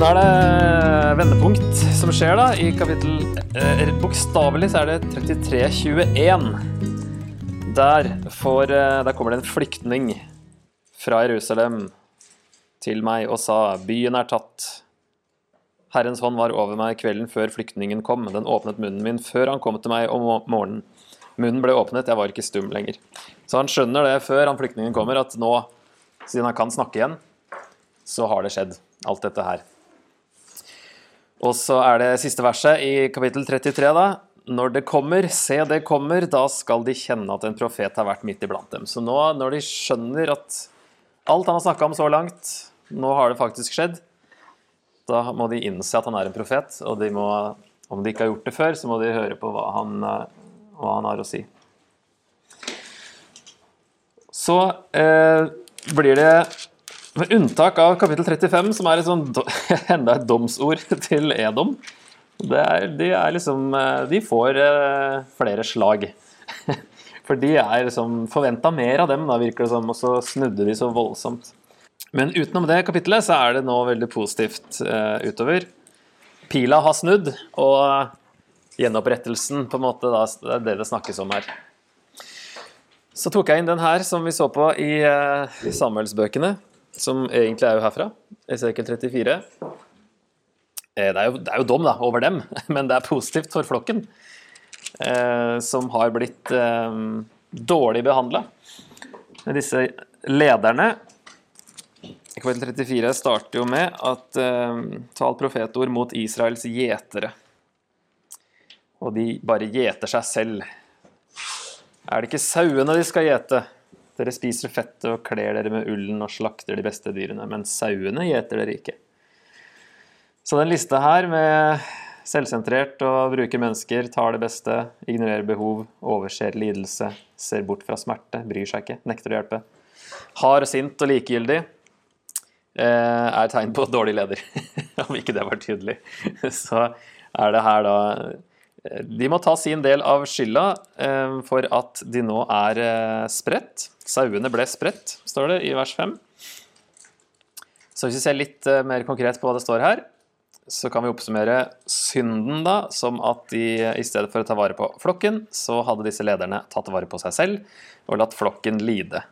Nå er det vendepunkt som skjer da, i kapittel eh, Bokstavelig så er det 3321. Der, får, eh, der kommer det en flyktning fra Jerusalem til meg og sa, byen er tatt. Herrens hånd var over meg kvelden før flyktningen kom. Den åpnet munnen min før han kom til meg om morgenen. Munnen ble åpnet, jeg var ikke stum lenger. Så han skjønner det før han flyktningen kommer, at nå, siden han kan snakke igjen, så har det skjedd, alt dette her. Og så er det siste verset i kapittel 33, da. Når det kommer, se det kommer, da skal de kjenne at en profet har vært midt iblant dem. Så nå, når de skjønner at alt han har snakka om så langt, nå har det faktisk skjedd, da må de innse at han er en profet, og de må, om de ikke har gjort det før, så må de høre på hva han, hva han har å si. Så eh, blir det med unntak av kapittel 35, som er et sånn, enda et domsord til Edom. Er, de er liksom eh, De får eh, flere slag. For de er liksom forventa mer av dem, da virker det som, og så snudde de så voldsomt. Men utenom det kapittelet så er det nå veldig positivt uh, utover. Pila har snudd, og gjenopprettelsen på en måte, da, det er det det snakkes om her. Så tok jeg inn den her som vi så på i, uh, Samuelsbøkene, som egentlig er jo herfra, Esekiel 34. Eh, det er, jo, det er jo dom da, over dem, men det er positivt for flokken, eh, som har blitt eh, dårlig behandla. Disse lederne Kapittel 34 starter jo med at tal profetord mot Israels gjetere. Og de bare gjeter seg selv. Er det ikke sauene de skal gjete? Dere spiser fettet og kler dere med ullen og slakter de beste dyrene, men sauene gjeter dere ikke. Så den lista her med selvsentrert og bruker mennesker, tar det beste, ignorerer behov, overser lidelse, ser bort fra smerte, bryr seg ikke, nekter å hjelpe. Hard, sint og likegyldig Eh, er tegn på dårlig leder. Om ikke det var tydelig. Så er det her da De må ta sin del av skylda eh, for at de nå er spredt. Sauene ble spredt, står det i vers 5. Så hvis vi ser litt mer konkret på hva det står her, så kan vi oppsummere synden da, som at de i stedet for å ta vare på flokken, så hadde disse lederne tatt vare på seg selv og latt flokken lide.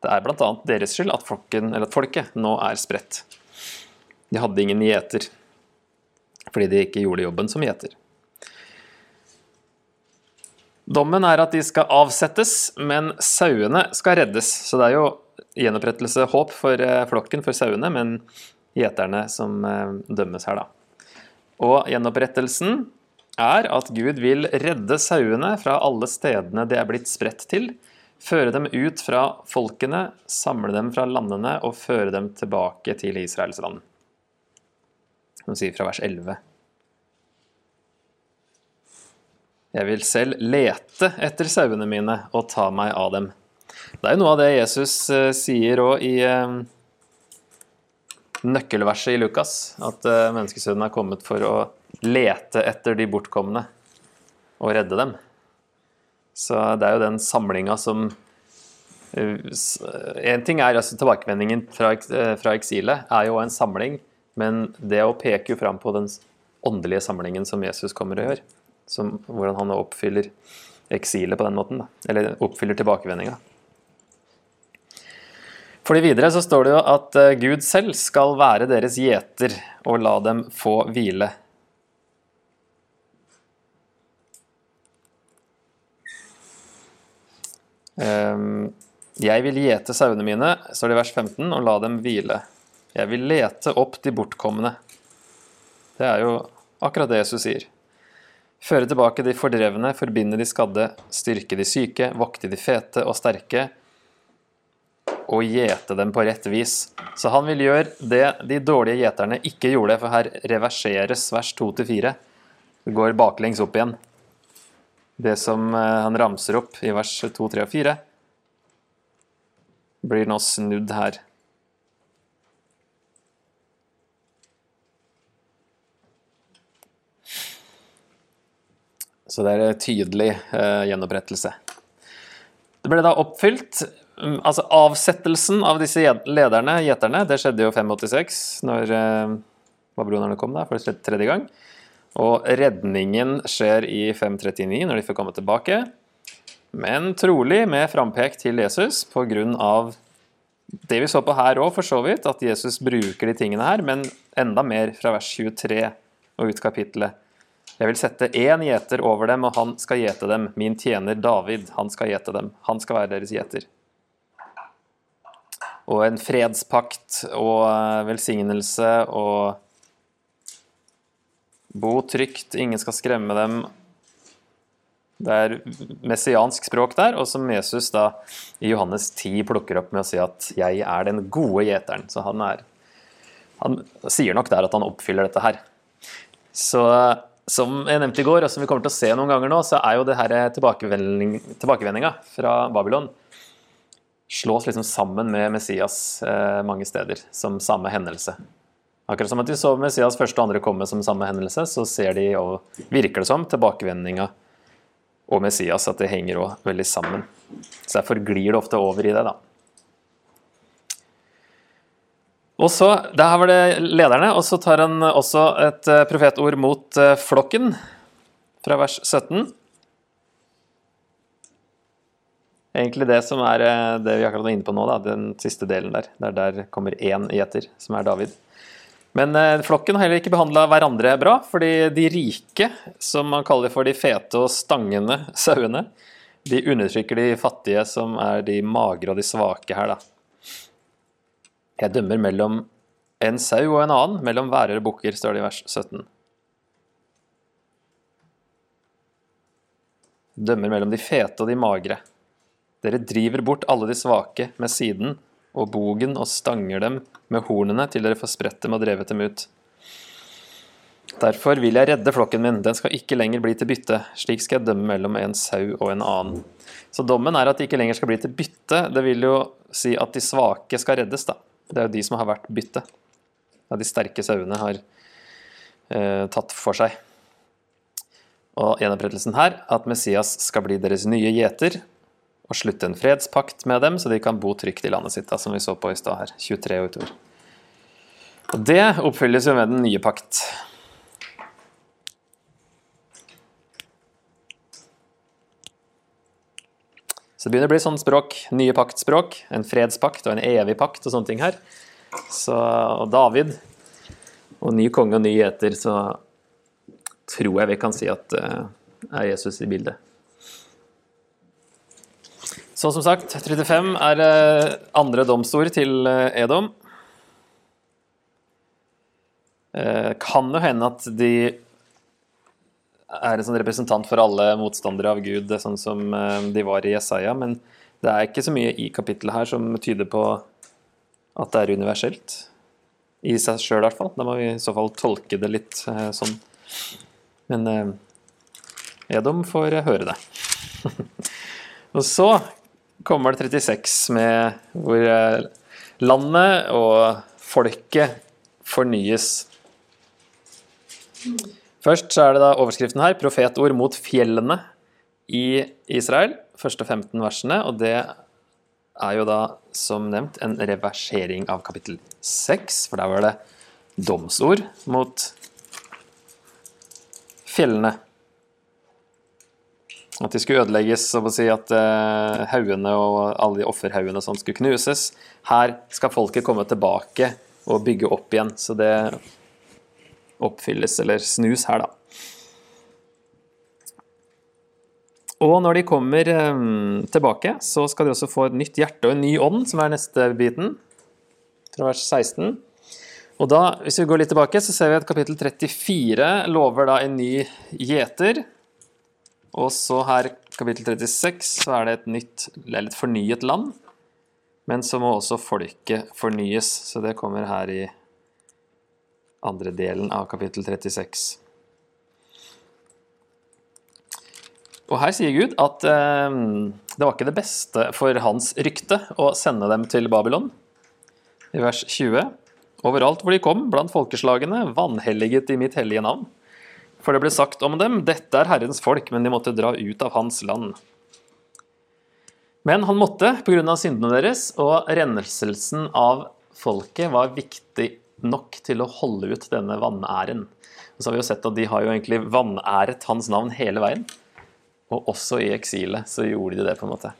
Det er bl.a. deres skyld at, flokken, at, folket nå er spredt. De hadde ingen gjeter fordi de ikke gjorde jobben som gjeter. Dommen er at de skal avsettes, men sauene skal reddes. Så det er jo gjenopprettelse håp for eh, flokken, for sauene, men gjeterne som eh, dømmes her, da. Og gjenopprettelsen er at Gud vil redde sauene fra alle stedene de er blitt spredt til, Føre dem ut fra folkene, samle dem fra landene og føre dem tilbake til Israels land. Som sier fra vers 11. Jeg vil selv lete etter sauene mine og ta meg av dem. Det er jo noe av det Jesus uh, sier òg i uh, nøkkelverset i Lukas, at uh, menneskesønnen er kommet for å lete etter de bortkomne og redde dem. Så det er jo den samlinga som eh, En ting er altså tilbakevendingen fra, eh, fra, eksilet, er jo en samling. Men det å peke jo fram på den åndelige samlingen som Jesus kommer og gjør. Som, hvordan han oppfyller eksilet på den måten. Da. Eller oppfyller tilbakevendinga. Fordi videre så står det jo at eh, Gud selv skal være deres gjeter og la dem få hvile. Ehm, jeg vil gjete sauene mine, står det i vers 15, og la dem hvile. Jeg vil lete opp de bortkomne. Det er jo akkurat det Jesus sier. Føre tilbake de fordrevne, forbinde de skadde, styrke de syke, vokte de fete og sterke, og gjete dem på rett vis. Så han vil gjøre det de dårlige gjeterne ikke gjorde, for her reverseres vers 2-4. Det går baklengs opp igjen det som eh, han ramser opp i vers 2, 3 og 4, blir nå snudd her. Så det er en tydelig eh, gjenopprettelse. Det ble da oppfylt. Mm, altså Avsettelsen av disse lederne, gjeterne, det skjedde jo 586, når eh, babylonerne kom da, for tredje gang. Og redningen skjer i 539, når de får komme tilbake. Men trolig med frampek til Jesus pga. det vi så på her òg, for så vidt, at Jesus bruker de tingene her, men enda mer fra vers 23 og ut kapittelet. Jeg vil sette én gjeter over dem, og han skal gjete dem. Min tjener David, han skal gjete dem. Han skal være deres gjeter. Og en fredspakt og eh, velsignelse og Bo trygt, ingen skal skremme dem. Det er messiansk språk der, og som Jesus da i Johannes 10 plukker opp med å si at 'jeg er den gode gjeteren'. Så han, er, han sier nok der at han oppfyller dette her. Så som jeg nevnte i går, og som vi kommer til å se noen ganger nå, så er jo det her tilbakevending, tilbakevendinga fra Babylon slås liksom sammen med Messias eh, mange steder som samme hendelse. Akkurat som at de så Messias første og andre komme som samme hendelse, så ser de og virker det som tilbakevendinga og Messias, at det henger òg veldig sammen. Så Derfor glir det ofte over i det, da. Og så, Der var det lederne, og så tar han også et eh, profetord mot eh, flokken, fra vers 17. Egentlig det som er eh, det vi akkurat var inne på nå, da, den siste delen der. Der, der kommer én gjeter, som er David. Men flokken har heller ikke behandla hverandre bra, fordi de rike, som man kaller for de fete og stangende sauene, de undertrykker de fattige, som er de magre og de svake her, da. Jeg dømmer mellom en sau og en annen, mellom værer og bukker, står det i vers 17. Dømmer mellom de fete og de magre. Dere driver bort alle de svake med siden og bogen og stanger dem med hornene til dere får spredt dem og drevet dem ut. Derfor vil jeg redde flokken min, den skal ikke lenger bli til bytte. Slik skal jeg dømme mellom en sau og en annen. Så dommen er at de ikke lenger skal bli til bytte. Det vil jo si at de svake skal reddes, da. Det er jo de som har vært bytte. Ja, de sterke sauene har eh, tatt for seg. Og gjenopprettelsen her, at Messias skal bli deres nye gjeter, og slutte en fredspakt med dem, så de kan bo trygt i landet sitt, da, som vi så på i stad her. 23 og utover. Og det oppfylles jo med den nye pakt. Så det begynner å bli sånn språk. Nye paktspråk. En fredspakt og en evig pakt og sånne ting her. Så, og David og ny konge og ny gjeter, så tror jeg vi kan si at uh, er Jesus i bildet. Så som sagt, 35 er uh, andre domsord til uh, Edom. Kan jo hende at de er en sånn representant for alle motstandere av Gud, sånn som de var i Jesaja, men det er ikke så mye i kapittelet her som tyder på at det er universelt. I seg sjøl, i hvert fall. Da må vi i så fall tolke det litt sånn. Men Edom får høre det. Og så kommer det 36 med hvor eh, landet og folket fornyes. Først så er det da overskriften her, profetord mot fjellene i Israel. Første 15 versene, og det er jo da som nevnt en reversering av kapittel 6, for der var det domsord mot fjellene. At de skulle ødelegges, så å si at uh, haugene og alle de offerhaugene sånn skulle knuses. Her skal folket komme tilbake og bygge opp igjen. Så det oppfylles, eller snus her, da. Og når de kommer um, tilbake, så skal de også få et nytt hjerte og en ny ånd, som er neste biten, fra vers 16. Og da, Hvis vi går litt tilbake, så ser vi at kapittel 34 lover da en ny gjeter. Og så her, kapittel 36, så er det et nytt, eller et fornyet land. Men så må også folket fornyes, så det kommer her i andre delen av kapittel 36. Og her sier Gud at eh, det var ikke det beste for hans rykte å sende dem til Babylon. I vers 20. Overalt hvor de kom, blant folkeslagene, vanhelliget de mitt hellige navn. For det ble sagt om dem, dette er Herrens folk, men de måtte dra ut av hans land. Men han måtte pga. syndene deres, og renselsen av folket var viktig nok til å holde ut denne vanæren. Og så har vi jo sett at de har jo egentlig vanæret hans navn hele veien. Og også i eksilet så gjorde de det, på en måte.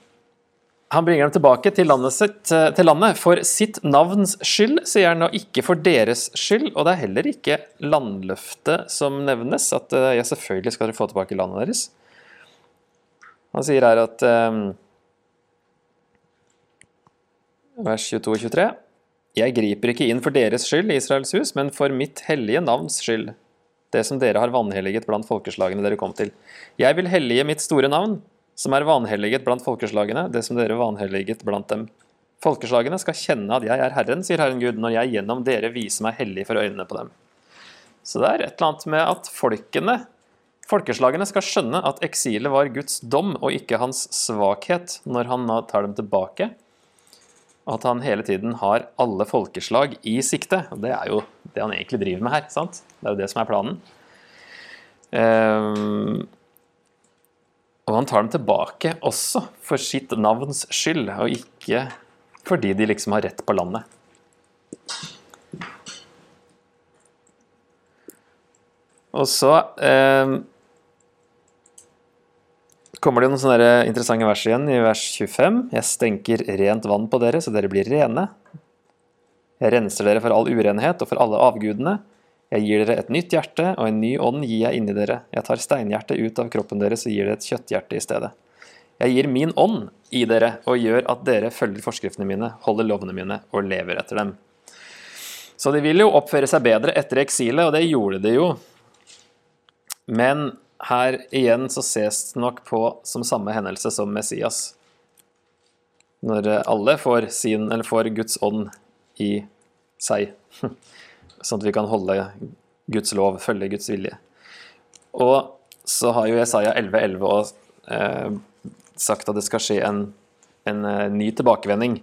Han bringer dem tilbake til landet, sitt, til landet for sitt navns skyld, sier han, og ikke for deres skyld. Og det er heller ikke landløftet som nevnes, at ja, selvfølgelig skal dere få tilbake landet deres. Han sier her at um, Vers 22 og 23. Jeg griper ikke inn for deres skyld, Israels hus, men for mitt hellige navns skyld, det som dere har vanhelliget blant folkeslagene dere kom til. Jeg vil hellige mitt store navn, som er vanhelliget blant folkeslagene, det som dere vanhelliget blant dem. Folkeslagene skal kjenne at jeg er Herren, sier Herren Gud, når jeg gjennom dere viser meg hellig for øynene på dem. Så det er et eller annet med at folkene, folkeslagene skal skjønne at eksilet var Guds dom og ikke hans svakhet, når han tar dem tilbake. Og at han hele tiden har alle folkeslag i sikte. Og det er jo det han egentlig driver med her. sant? Det er jo det som er planen. Um, og han tar dem tilbake også for sitt navns skyld, og ikke fordi de liksom har rett på landet. Og så eh, kommer det noen sånne interessante vers igjen i vers 25. Jeg stenker rent vann på dere, så dere blir rene. Jeg renser dere for all urenhet og for alle avgudene. Jeg gir dere et nytt hjerte, og en ny ånd gir jeg inni dere. Jeg tar steinhjertet ut av kroppen deres og gir dere et kjøtthjerte i stedet. Jeg gir min ånd i dere og gjør at dere følger forskriftene mine, holder lovene mine og lever etter dem. Så de vil jo oppføre seg bedre etter eksilet, og det gjorde de jo. Men her igjen så ses det nok på som samme hendelse som Messias. Når alle får, sin, får Guds ånd i seg. sånn at vi kan holde Guds lov, følge Guds vilje. Og så har jo Jesaja 11,11 11 eh, sagt at det skal skje en, en eh, ny tilbakevending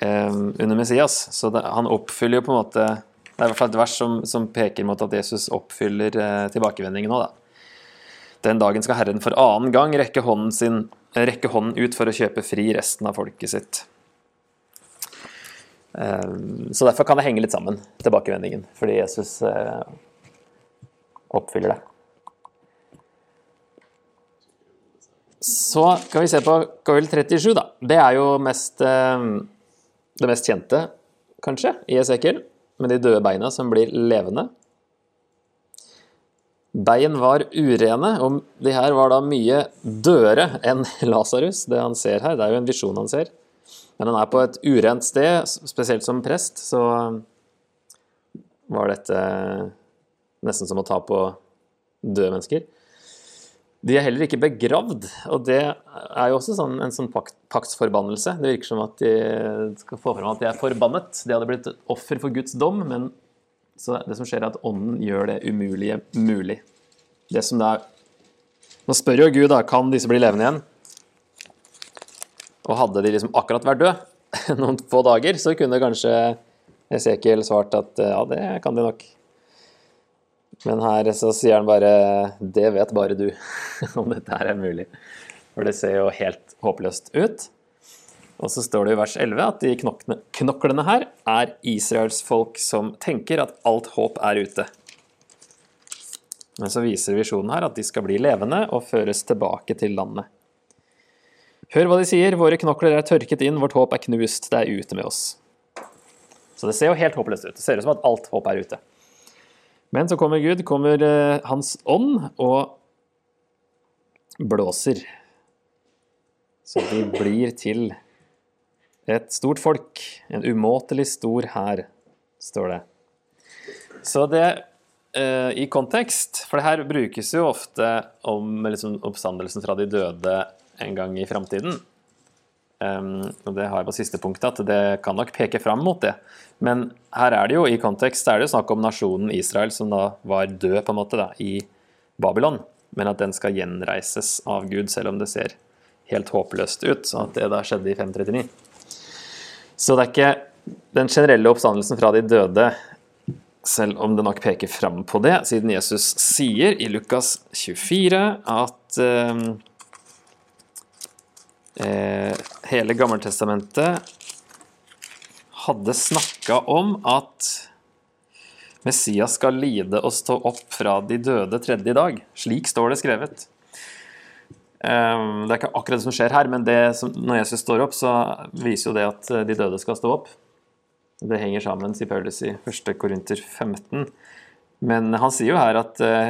eh, under Messias. Så det, han oppfyller jo på en måte Det er i hvert fall et vers som, som peker mot at Jesus oppfyller eh, tilbakevendingen nå, da. Den dagen skal Herren for annen gang rekke hånden, sin, rekke hånden ut for å kjøpe fri resten av folket sitt. Ehm, så derfor kan det henge litt sammen, tilbakevendingen, fordi Jesus eh, oppfyller det. Så kan vi se på kapittel 37, da. Det er jo mest, ehm, det mest kjente, kanskje, i Esekiel, med de døde beina som blir levende. Bein var urene, og de her var da mye dødere enn Lasarus, det han ser her. Det er jo en visjon han ser. Men han er på et urent sted, spesielt som prest, så var dette nesten som å ta på døde mennesker. De er heller ikke begravd, og det er jo også sånn, en sånn pakt, paktsforbannelse. Det virker som at de skal få fram at de er forbannet. De hadde blitt offer for Guds dom, men det som skjer, er at ånden gjør det umulige mulig. Det som det er Nå spør jo Gud da, kan disse bli levende igjen. Og hadde de liksom akkurat vært døde noen få dager, så kunne kanskje Esekiel svart at ja, det kan de nok. Men her så sier han bare det vet bare du om dette her er mulig. For det ser jo helt håpløst ut. Og så står det i vers 11 at de knoklene, her er Israels folk som tenker at alt håp er ute. Men så viser visjonen her at de skal bli levende og føres tilbake til landet. Hør hva de sier, våre knokler er tørket inn, vårt håp er knust, det er ute med oss. Så det ser jo helt håpløst ut. Det ser ut som at alt håp er ute. Men så kommer Gud, kommer uh, Hans ånd, og blåser. Så de blir til et stort folk, en umåtelig stor hær, står det. Så det eh, i kontekst, for det her brukes jo ofte om liksom, oppstandelsen fra de døde en gang i framtiden. Um, og det har jeg på siste punktet, at det kan nok peke fram mot det. Men her er det jo i kontekst er det jo snakk om nasjonen Israel som da var død på en måte da, i Babylon. Men at den skal gjenreises av Gud, selv om det ser helt håpløst ut. Så at det da skjedde i 539. Så det er ikke den generelle oppstandelsen fra de døde, selv om det nok peker fram på det, siden Jesus sier i Lukas 24 at um, eh, hele Gammeltestamentet hadde snakka om at Messias skal lide og stå opp fra de døde tredje dag. Slik står det skrevet. Ehm, det er ikke akkurat det som skjer her, men som, når Jesus står opp, så viser jo det at de døde skal stå opp. Det henger sammen, sier Paulus i 1. Korinter 15. Men han sier jo her at uh,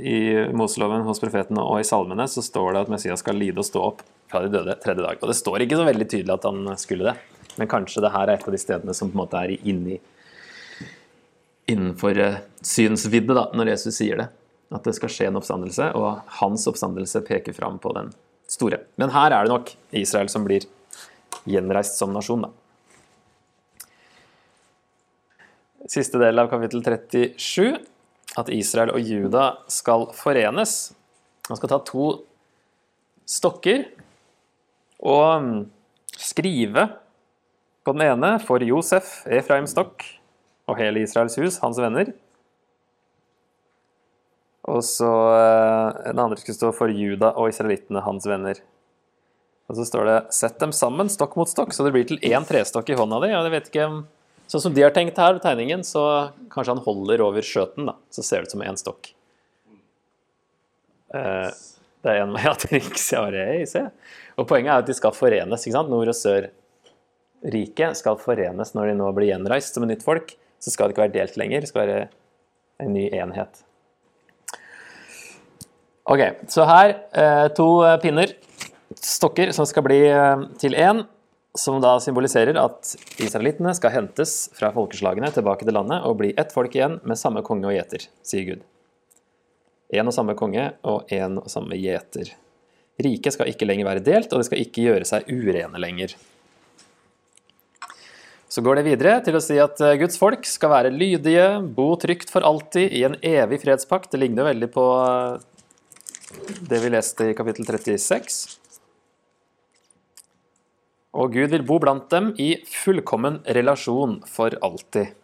i Moseloven hos profetene og i salmene så står det at Messias skal lide og stå opp fra de døde tredje dag. Og det står ikke så veldig tydelig at han skulle det, men kanskje det her er et av de stedene som på en måte er inni innenfor uh, synsvidde da, når Jesus sier det. At det skal skje en oppstandelse, og hans oppstandelse peker fram på den store. Men her er det nok Israel som blir gjenreist som nasjon, da. Siste del av kapittel 37, at Israel og Juda skal forenes. Han skal ta to stokker og mm, skrive på den ene for Josef, Efraims stokk, og hele Israels hus, hans venner. Og så eh, den andre skulle stå for Juda og israelittene, hans venner. Og så står det 'sett dem sammen, stokk mot stokk', så det blir til én trestokk i hånda di. Og jeg vet ikke Sånn som de har tenkt her, tegningen, så kanskje han holder over skjøten, da. Så ser det ut som én stokk. Eh, det er en vei av triks. Jeg bare, hey, se. Og poenget er at de skal forenes. ikke sant? Nord- og Sør-riket skal forenes når de nå blir gjenreist som et nytt folk. Så skal det ikke være delt lenger. Det skal være en ny enhet. Ok, så her eh, to pinner, stokker, som skal bli eh, til én som da symboliserer at israelittene skal hentes fra folkeslagene tilbake til landet og bli ett folk igjen med samme konge og gjeter, sier Gud. Én og samme konge og én og samme gjeter. Riket skal ikke lenger være delt, og det skal ikke gjøre seg urene lenger. Så går det videre til å si at eh, Guds folk skal være lydige, bo trygt for alltid i en evig fredspakt. Det ligner veldig på eh, det vi leste i kapittel 36. Og Gud vil bo blant dem i fullkommen relasjon for alltid.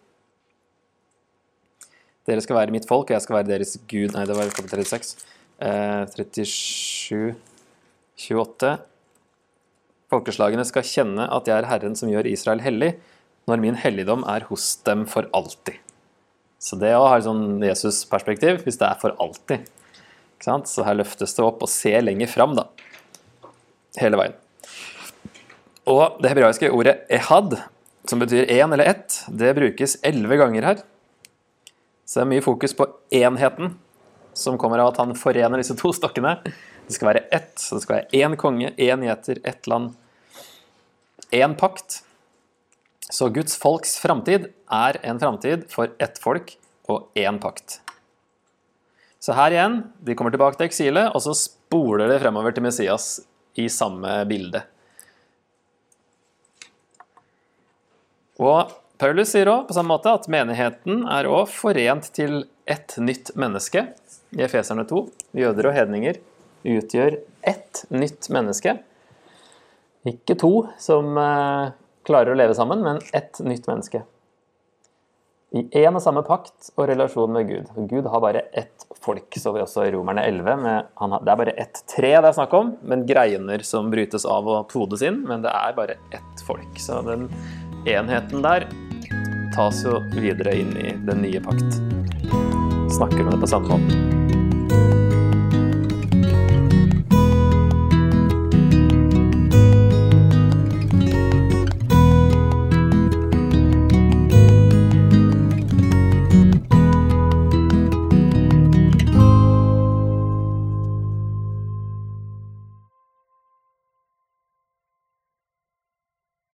Dere skal være mitt folk, og jeg skal være deres Gud. Nei, det var kapittel 36. Eh, 37, 28. Folkeslagene skal kjenne at jeg er Herren som gjør Israel hellig, når min helligdom er hos dem for alltid. Så det å ha et sånn Jesus-perspektiv, hvis det er for alltid. Så her løftes det opp og ser lenger fram, da. Hele veien. Og det hebraiske ordet 'ehad', som betyr én eller ett, det brukes elleve ganger her. Så det er mye fokus på enheten, som kommer av at han forener disse to stokkene. Det skal være ett, så det skal være én konge, én gjeter, ett land, én pakt. Så Guds folks framtid er en framtid for ett folk og én pakt. Så her igjen, de kommer tilbake til eksilet, og så spoler det fremover til Messias i samme bilde. Og Paulus sier òg på samme måte at menigheten er òg forent til ett nytt menneske. I Efeserne 2. Jøder og hedninger utgjør ett nytt menneske. Ikke to som eh, klarer å leve sammen, men ett nytt menneske. I én og samme pakt og relasjon med Gud. Gud har bare ett folk, så vi også i Romerne 11. Med, har, det er bare ett tre det er snakk om, men greiner som brytes av og podes inn. Men det er bare ett folk. Så den enheten der tas jo videre inn i den nye pakt. Snakker om det på samme måte.